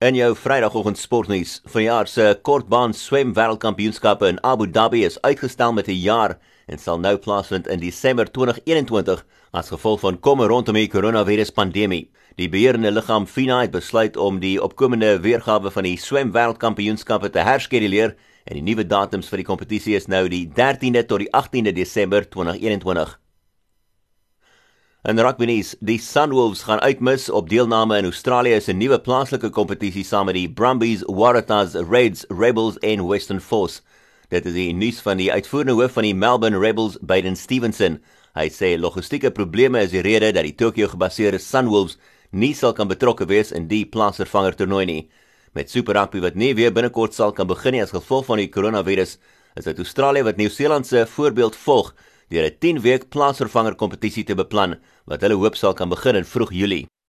In jou Vrydagoggend sportnuus, vanjaar se kortbaan swem wêreldkampioenskappe in Abu Dhabi is uitgestel met 'n jaar en sal nou plaasvind in Desember 2021 as gevolg van komme rondom die koronaviruspandemie. Die beheerende liggaam FINA het besluit om die opkomende weergawe van die swem wêreldkampioenskappe te herskeduleer en die nuwe datums vir die kompetisie is nou die 13de tot die 18de Desember 2021. In rugby nuus, die Sunwolves gaan uitmis op deelname in Australië se nuwe plaaslike kompetisie saam met die Brumbies, Waratahs, Reds, Rebels en Western Force. Dit is die nuus van die uitvoerende hoof van die Melbourne Rebels, Baden Stevenson. Hy sê logistieke probleme is die rede dat die Tokio-gebaseerde Sunwolves nie sal kan betrokke wees in die plaasvervanger toernooi nie. Met Super Rugby wat nie weer binnekort sal kan begin nie as gevolg van die koronavirus, is dit Australië wat Nieu-Seeland se voorbeeld volg deur 'n 10 week plaasvervanger kompetisie te beplan wat hulle hoop sal kan begin in vroeg Julie.